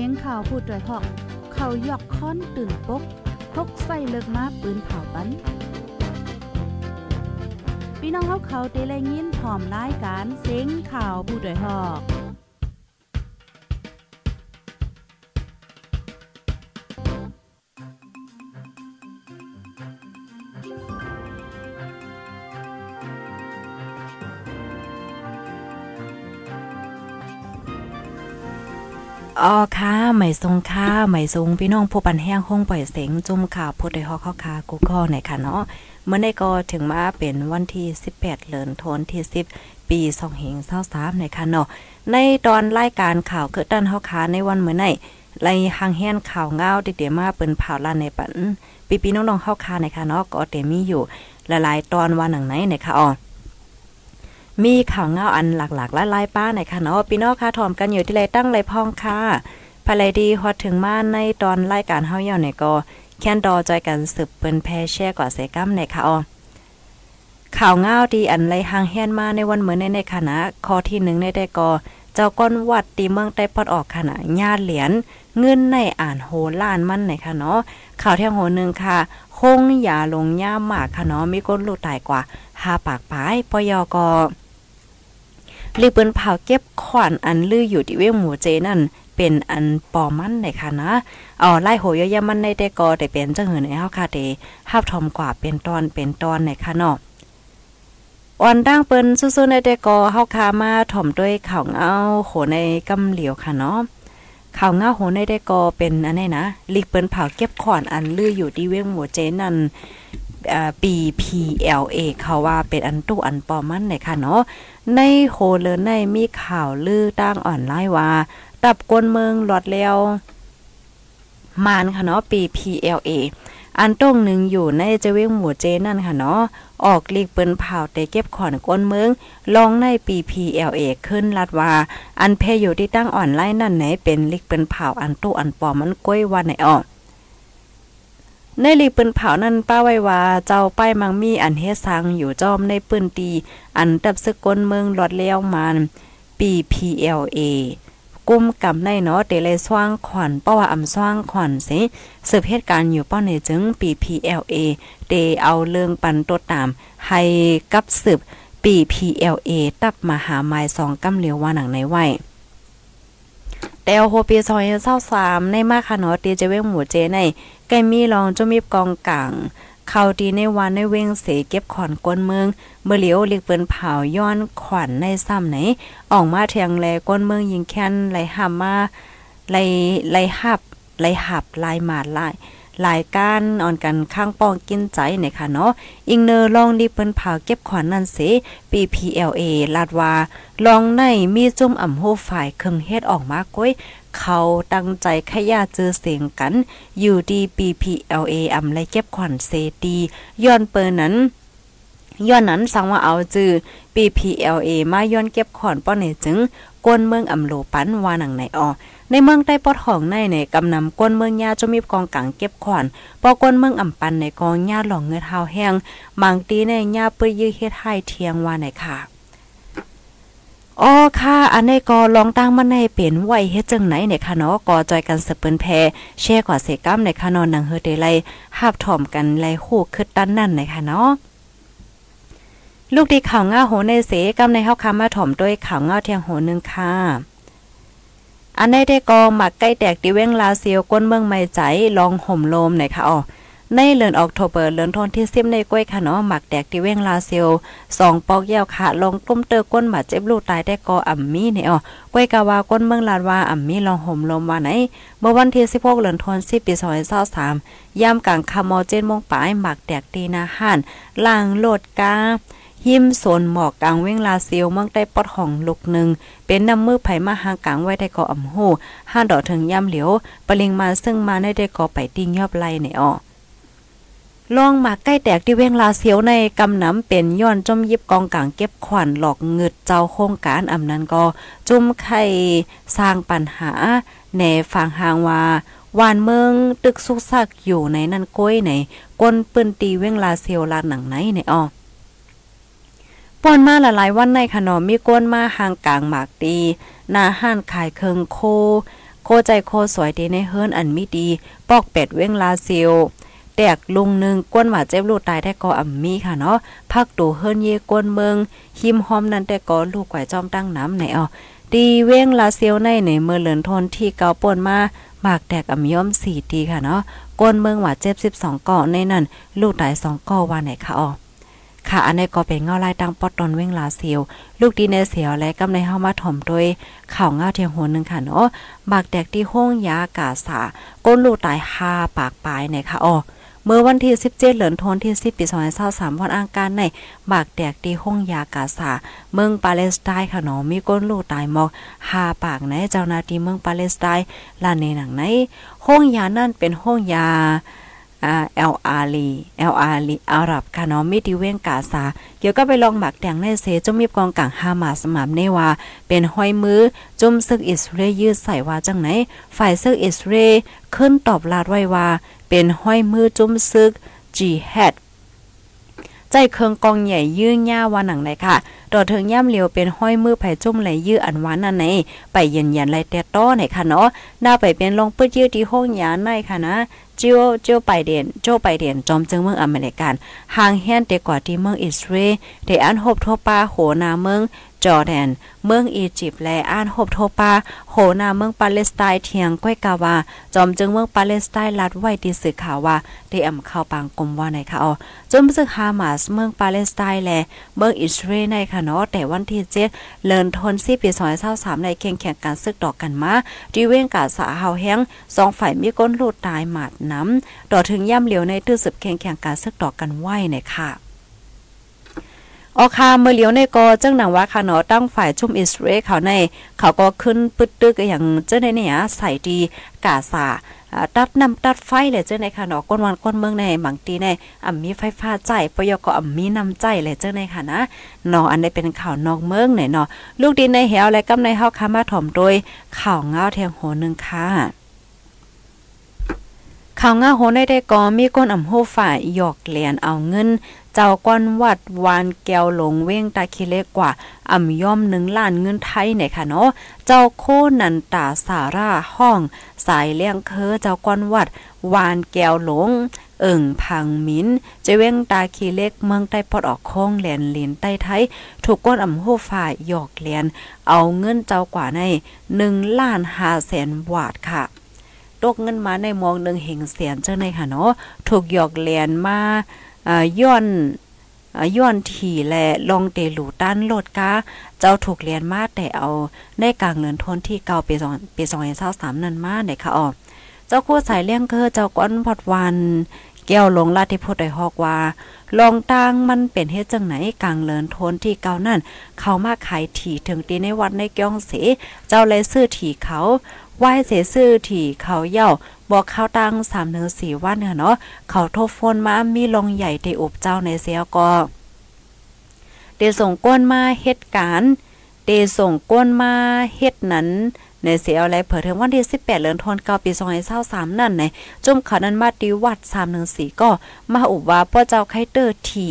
สียงข่าวพูดด้วยหอก เขายอกค้อนตื่นปกพกใส่เลิกมาปืนเผาปันพี่น้องเขาเขาเตะแลยินหอมรายการเสียงข่าวผู้ด้วยหอก อ๋อค่ะใหม่ทรงค่ะใหม่ทรงพี่น้องผู้ปันแห้งห้องปล่อยเสียงจุ่มข่าวพูดได้ฮอกเข้าคากูก็ไหนค่ะเนาะเมื่อในก็ถึงมาเป็นวันที่ 18เดือนธันที่ 10 ปี2เหง23ในค่ะเนาะในตอนรายการข่าวเกิดดันเฮาคาในวันเมื่อไหนไล่หางแห่นข่าวเงาเดี๋ยวมาเปิ้นเผาลานในปันปีปีน้องๆเฮาคาในค่ะเนาะก็เตมีอยู่หลายๆตอนวันหนังไหนในค่ะอ๋อ มีข่าวเงาอันหลากๆหลายๆป้าในค่ะเนาะพี่น้องค่ะถอมกันอยู่ที่ไรตั้งไรพองค่ะภายดีฮอดถึงมาในตอนรายการเฮาเยาในก็แค่นดอจอยกันสืบเปิ้นแพแช่กว่าเสกัมในค่ะอ๋อข่าวเงาดีอันไรหางแฮนมาในวันเหมือนในในคณะข้อที่1ในได้ก็เจ้าก้อนวัดตีเมืองใต้ปอดออกขณะญาติเหรียญเงินในอ่านโหล้านมันในค่ะเนาะข่าวเที่ยงโหนึงค่ะคงอย่าลงย่ามหมากค่ะเนาะมีก้นลูกตายกว่าหาปากปายปยกอ ลีเปิ้นเผาเก็บขวานอันลืออยู่ที่เวงหมูเจนั่นเป็นอันปอมันในค่ะนะอ๋อไล่โหยยามันในแต่กอแต่เป็นจังหือในเฮาค่ะเดฮับทอมกว่าเป็นตอนเป็นตอนในค่ะเนาะอ่อนดังเปิ้นสู้ๆในแต่กอเฮาคามาถ่อมด้วยข่าวเงาโหในกำเหลียวค่ะเนาะข่าวเงาโหในได้กอเป็นอันนี้นะลิกเปิ้นเผาเก็บขวานอันลืออยู่ที่เวงหมูเจนั่นปี PLA เขาว่าเป็นอันตู้อันปอมันในค่ะเนาะ ในโหเลอในมีข่าวลือตั้งอ่อนไล่ว่า ตับกวนเมืองหลอดแล้วมานค่ะเนาะปี PLA อันต้งหนึ่งอยู่ในเจเวงหมู่เจนั่นค่ะเนาะ ออกลีกเปิ้นเผาแต่เก็บขอนก้นเมือง ลองในปี PLA ขึ้นลัดว่า อันเพอยู่ที่ตั้งอ่อนไล่นั่นไหนเป็นลีกเปิ้นเผาอันตู้อันปอมันก้อยวันไหนออก ในลีปืนเผานั่นป้าไว้ว่าเจ้าป้ายมังมีอันเฮซังอยู่จอมในปืนตี อันดับสกลเมืองหลอดเลี้ยวมันปี PLA กุมกำในเนาะเตเลยสว่างขวัญเพราะว่าอำสว่างขวัญสิสืบเหตุการณ์อยู่ป้อในจึงปี PLA เตเอาเรื่องปันตัวตาม ให้กับสืบปี PLA ตับมหาไม้สองกำเหลียวว่าหนังในไว้แต่โฮปีซอยเศร้าสามในมาค่ะเนาะตีจะเว้งหมูเจใน ไก่มีรองจะมีกองกลางเข้าดีในวันในเว้งเสเก็บขอนก้นเมืองเมื่อเหลียวเลีกเปิ้นเผาย้อนขวัญในซ้ำไหนออกมาเทียงแลก้นเมืองยิงแค้นไหลหามาไหลไหลหับไหลหับลายหมาดลาย หลายการอ่อนกันข้างป้องกินใจเนี่ยค่ะเนาะอิงเนอร์ลองดีเปิ้นเผาเก็บขวัญนั่นเสปี PLA ลาดว่าลองในมีจุ่มอ่ำโหฝ่ายเครื่องเฮ็ดออกมาก้อยเขาตั้งใจขยาเจอเสียงกันอยู่ดี PPLA อ่ำไลเก็บขวัญเซตีย้อนเปินนั้นย้อนนั้นสังว่าเอาจือ PPLA มาย้อนเก็บขอนป้อนในจึงก้นเมืองอำโลปันว่าหนังไหนออ ในเมืองใต้ปอดของในในกำนำก้นเมืองยาจะมีกองกลางเก็บขอนปอก้นเมืองอ่ำปันในกองยาหลองเงือเท้าแห้งบางตีในยาเปื้อยื้อเฮ็ดให้เทียงว่าไหนค่ะอ๋อค่ะ อันนี้ก็ลองตั้งมันในเป็นไหวเฮ็ดจังไหนเนี่ยค่ะเนาะก็จอยกันสเปิ้นแพแช่กว่าเสกัมในค่ะนาะหนังเฮอเดไลหาบถ่อมกันไลฮู้คึดตันนั่นในะคะเนาะลูกดีข่าวง่าโหในเสกำในเฮาคามาถ่อมด้วยข่าวง่าเทียงโหนึงค่ะ อันในได้ก็หมักใกล้แตกดิเว้งลาเซียวก้นเมืองไม่ใจลองห่มโลมหน่อยค่ะอ๋อในเดือนออกโทเบอร์เดือนทนที่ซิมในกล้วยค่ะเนาะหมักแดกที่เว้งลาเซียวสองปอกยาวค่ะลงตุ้มเตอก้นบาดเจ็บลูกตายได้กออ่ำมีเนี่ยอ๋อกล้วยกาวาก้นเมืองลาดว่าอ่ำมีลองห่มลมว่าไหน เมื่อวันที่16เดือนธันวาคมปี2023ยามกลางคามอเจนมงปลายหมักแดกตีนาห่านล่างโลดกา หิมโซนหมอกกลางเว้งลาเซียวเมืองได้ปอดของลูกหนึ่งเป็นน้ำมือไผมาหางกลางไว้ได้ก่ออ่ำหูห้าดอกถึงย่ำเหลียวปลิงมาซึ่งมาได้ได้ก่อไปติ้งยอบไล่เนี่ยอ๋อลองมาใกล้แตกที่เว้งลาเสียวในกำน้ำเป็นย้อนจมยิบกองกลางเก็บขวัญหลอกเงิดเจ้าโครงการอำนั้นก็จุ่มไข่สร้างปัญหาในฝั่งหางว่าวานเมืองตึกสุกซักอยู่ในนั่นก้อยในก้นปืนตีเว้งลาเซียวลาหนังไหนในอ้อ ป้อนมาหลายๆวันในขนมมีก้นมาห่างกลางหมากตีหน้าห้านขายเคิงโค โคใจโคสวยดีในเฮิรนอันมีดี ปอกเป็ดเว้งลาซิลแตกลุงหนึ่งก้นหว่าเจ็บลูกตายได้ก็อ่ำมีค่ะเนาะพักตูเฮิรนเยก้นเมืองหิมหอมนั่นแต่ก็ลูกไก่จอมตั้งน้ำไหนอ๋อดีเว้งลาเซียวในในเมือเหลินทนที่เกาป่นมาหมากแตกอ่ำย่อมสี่ตีค่ะเนาะก้นเมืองหว่าเจ็บสิบสองก่อในนั้นลูกตายสองก่อว่าไหนค่ะอ๋อ ค่ะ อันนี้ก็เป็นเงาลายตังปอดตอนเว้งลาเซียว ลูกดีในเสียวและกำในเฮามาถมด้วยข่าวเงาเทียงหัวหนึ่งค่ะเนาะบากแดกที่ห้องยากาสาก้นลูกตาย5ปากปลายในค่ะอ๋อเมื่อวันที่ 17 เหลือนทนที่ 10 ปี2023วันอังคารใน บากแดกที่ห้องยากาสาเมืองปาเลสไตน์ค่ะเนาะมีก้นลูกตายหมอก5ปากในเจ้าหน้าที่เมืองปาเลสไตน์ลานในหนังในห้องยานั่นเป็นห้องยา เอลอาลีเอลอาลีอาหรับค่ะเนาะมีที่เว้งกาซาเกี่ยวก็ไปลองหมักแดงในเซจมมีกองกลางฮามาสมามเนว่า เป็นห้อยมือจุ่มซึกอิสราเอลยืดใส่ว่าจังไหน ฝ่ายซึกอิสราเอลขึ้นตอบลาดไว้ว่า เป็นห้อยมือจุ่มซึกจีแฮดใจเคืองกองใหญ่ยื้อหญ้าว่าหนังไหนค่ะ ดอถึงย่ำเหลียวเป็นห้อยมือไผ่จุ่มไหลยื้ออันหวานนั่นไหนไปเย็นยันไหลแต่ต้อไหนค่ะเนาะหน้าไปเป็นลงปื้ดยื้อที่ห้องยาในค่ะนะจิโอโจไปเดียนโจไปเดียนจอมจึงเมืองอเมริกันห่างแฮนเดกว่าที่เมืองอิสราเอลได้อันหบทั่วปาโหนาเมืองจอร์แดน เมืองอียิปต์และอ่านหบโทปา โหนาเมืองปาเลสไตน์เทียงก้อยกาวา จอมจึงเมืองปาเลสไตน์รัดไว้ที่สื่อข่าวว่าได้อำเข้าปางกลมว่าในค่ะอ๋อจมซึกฮามาสเมืองปาเลสไตน์และเมืองอิสราเอลในค่ะเนาะแต่วันที่7เลินทน4ปี2023ในแข่งแข่งการซึกดอกกันมาดีเว้งกาสาเฮาแห้งสองฝ่ายมีก้นลูดตายหมาดน้ำต่อถึงย่ำเหลียวในตื้อสืบแข่งแข่งการซึกดอกกันไหวเนี่ยค่ะ ออคาเมื่อเลียวในก็จังหนังว่าค่ะเนาะตั้งฝ่ายชุมอิสราเอลเขาใน เขาก็ขึ้นปึดตึกอย่างเจ้าในเนี่ยใส่ดีกาซาตัดน้ำตัดไฟเลยเจ้าในค่ะเนาะก้นวันก้นเมืองในบางทีในอ่ำมีไฟฟ้าใจปยก็อ่ำมีน้ำใจเลยเจ้าในค่ะนะเนาะอันนี้เป็นข่าวนอกเมืองหนเนาะลูกดินในเหวและกำในเฮาคามาถ่อมโดยข่าวเงาแทงโหนึงค่ะ ข่าวง่าโหได้ได้ก็มีก้นอ่ำโหฝ่ายหยอกเหรียญเอาเงิน เจ้าก้อนวัดวานแก้วหลงเว้งตาคิเล็กกว่าอ่ำย่อมหนึ่งล้านเงินไทยเนี่ยค่ะเนาะเจ้าโคนันตาสาราห้อง สายเลี้ยงเคอเจ้าก้อนวัดวานแก้วหลงเอิ่งพังมินจะเว้งตาคีเล็กเมืองใต้ปอดออกโค้งแหลนลินใต้ไทย ถูกก้นอ่ำโหฝ่ายหยอกเหรียญเอาเงินเจ้ากว่าใน1ล้าน5แสนบาทค่ะ ตกเงินมาในมองหนึ่งเหงเสียนเจ้าในค่ะเนาะถูกหยอกเหรียญมาย้อนย้อนถี่และลองเตหลูต้านโลดกาเจ้าถูกเรียนมาแต่เอาในกลางเนินทนที่เก่าปีสองปี2023นั้นมาได้ค่ะอ๋อเจ้าคู่สายเลี้ยงเคือเจ้าก้อนพอดวัน แก้วลงลาธิพุทธได้ฮอกว่า ลองตางมันเป็นเฮ็ดจังไหนกลางเลินทนที่เก่านั่น เขามาขายถี่ถึงตีในวัดในเก้องเส เจ้าเลยซื้อถี่เขาไหว้เสซื้อถี่เขาเย่าบอกข้าวตังสามเนือสี่วันเนาะเขาโทษฟนมามีลงใหญ่ได้อบเจ้าในเสียก็เดี๋ยวส่งก้นมาเฮ็ดการ เดส่งก้นมาเฮ็ดนั้นในเสียอะไรเผยถึงวันที่ 18เดือนธันวาคมปี2023นั่นในจุ่มเขานั้นมาดีวัด314ก็มาอุบว่าพ่อเจ้าไคเตอร์ที่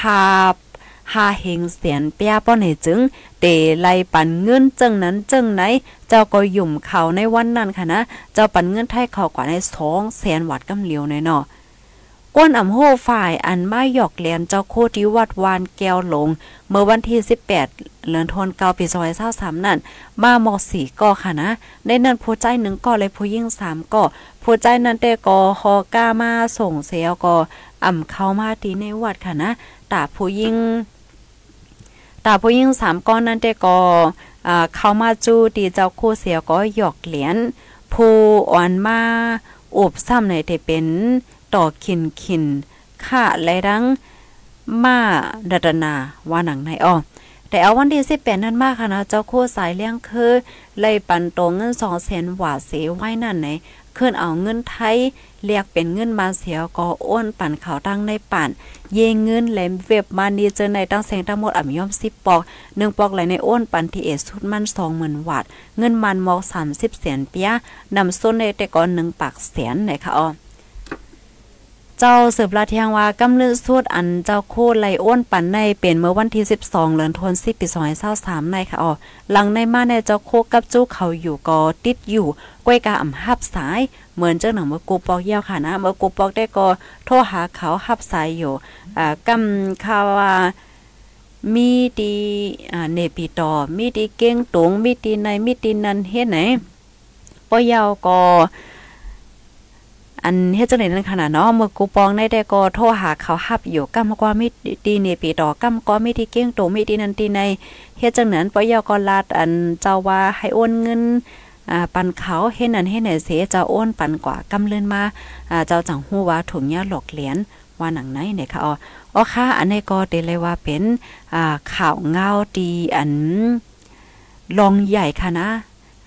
หาหาเฮงเสียนเปียป้อไหนจึงเตไลปันเงินจึงนั้นจึงไหน เจ้าก็หยุ่มเขาในวันนั้นค่ะนะ เจ้าปันเงินไทยเขากว่าในสองแสนวัดกำเหลียวในเนาะ ก้นอ่ำโหฝ่ายอันไมาหยอกเลียนเจ้าโคที่วัดวานแก้วหลง เมื่อวันที่ 18เดือนธันวาคมปี2023นั่น มาหมอสีก่อค่ะนะในนั้นผู้ใจหนึ่งก่อเลยผู้ยิ่ง3ก่อผู้ใจนั้นแต่ก่อฮอก้ามาส่งเสียก่ออ่ำเข้ามาตีในวัดค่ะนะตาผู้ยิ่งตาผู้หญิงสามก้อนนั้นแต่ก็เข้ามาจู้ดีเจ้าโคเสียก็หยอกเหรียญผู้อ่อนมาอบซ้ำในแต่เป็น ต่อขินขินค่าไรดังมาดัดนาว่าหนังในอ้อแต่เอาวันที่18นั้นมากค่ะนะเจ้าคู่สายเลี้ยงคือเลยปันตรงเงิน2แสนหวาเสไว้นั่นไหนขึ้นเอาเงินไทยเรียกเป็นเงินมาเสียก็อ้วนปั่นเขาตั้งในป่น เยงเงินแหลมเว็บมานีเจอในตั้งแสงทั้งหมดอ่ำย่อม10ปอก1ปอกไหลในอ้วนปั่นทีเอสุดมัน20,000วัตเงินมันมอก30แสนเปียนำส้นในแต่ก่อน1ปากแสนไหนค่ะอ๋อ เจ้าสืบลาเทียงว่ากำเนิดสุดอันเจ้าโคไลอ้วนปันในเป็นเมื่อวันที่ 12เดือนธันวาคมปี2023ในค่ะอ๋อหลังในมาในเจ้าโคกับจู้เขาอยู่ก็ติดอยู่ก้วยกาอ่ำหับสายเหมือนเจ้าหนังเมื่อกูปอกเยี่ยวค่ะนะเมื่อกูปอกได้ก็โทรหาเขาหับสายอยู่อ่ากำข่าว่ามีดีอ่าเนปีตอมีดีเก้งตงมีดีในมีดีนั้นเฮ็ดไหนปอยาวก็ อันเฮ็ดจังได๋นั่นขนาดเนาะเมื่อกูปองได้แต่ก็โทรหาเขาหับอยู่กำกว่ามีดีนี่ปีดอกกำก็มีที่เก้งโตมีที่นั่นที่ในเฮ็ดจังนั้นปอยอก็ลาดอันเจ้าว่าให้โอนเงินอ่าปันเขาเฮ็ดนั่นเฮ็ดไหนเสจะโอนปันกว่ากำเลื่อนมาอ่าเจ้าจังฮู้ว่าถุงยาหลอกเหรียญว่าหนังไหนเนี่ยค่ะอ๋ออ๋อค่ะอันนี้ก็ได้เลยว่าเป็นอ่าข่าวเงาดีอันลองใหญ่ค่ะนะ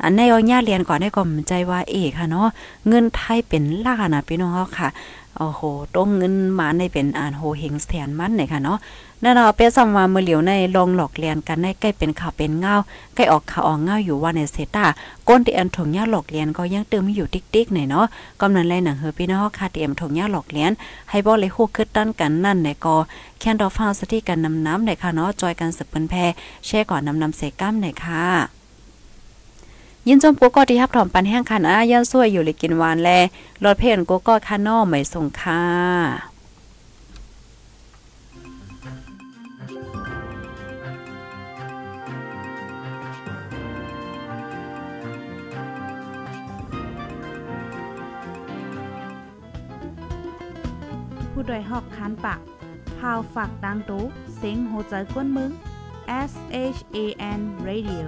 อันในเอาญาเรียนก่อนได้ก็มั่นใจว่าเอกค่ะเนาะเงินไทยเป็นล้านนะพี่น้องเฮาค่ะโอ้โหต้องเงินมาในเป็นอ่านโหเฮงแสนมันเนี่ยค่ะเนาะนั่นเนาเปซำว่ามือเหลียวในลองหลอกเรียนกันในใกล้เป็นข่าวเป็นเงาใกล้ออกข่าวออกเงาอยู่ว่าในเซตาก้นที่อันถงยาหลอกเรียนก็ยังเติมอยู่ติ๊กๆหน่อยเนาะกำนันเลหนังเฮอพี่น้องค่ะเตรียมถงยาหลอกเรียน ให้บ่เลยฮู้คึดตั้นกันนั่นในก็แค่นดอฟ้าสติกันนำน้ำในค่ะเนาะจอยกันสืบเปิ้นแพแช่ก่อนนำนำเสก้าในค่ะ ยินจมกูก็ที่ฮับถอมปันแห้งคันอาย่านซวยอยู่เลยกินหวานแลรถเพนกูก็คานอไม่ส่งค่าผู้โดยหอกคันปากพาวฝากดังตู้เสียงโหใจกวนมึง S H A N Radio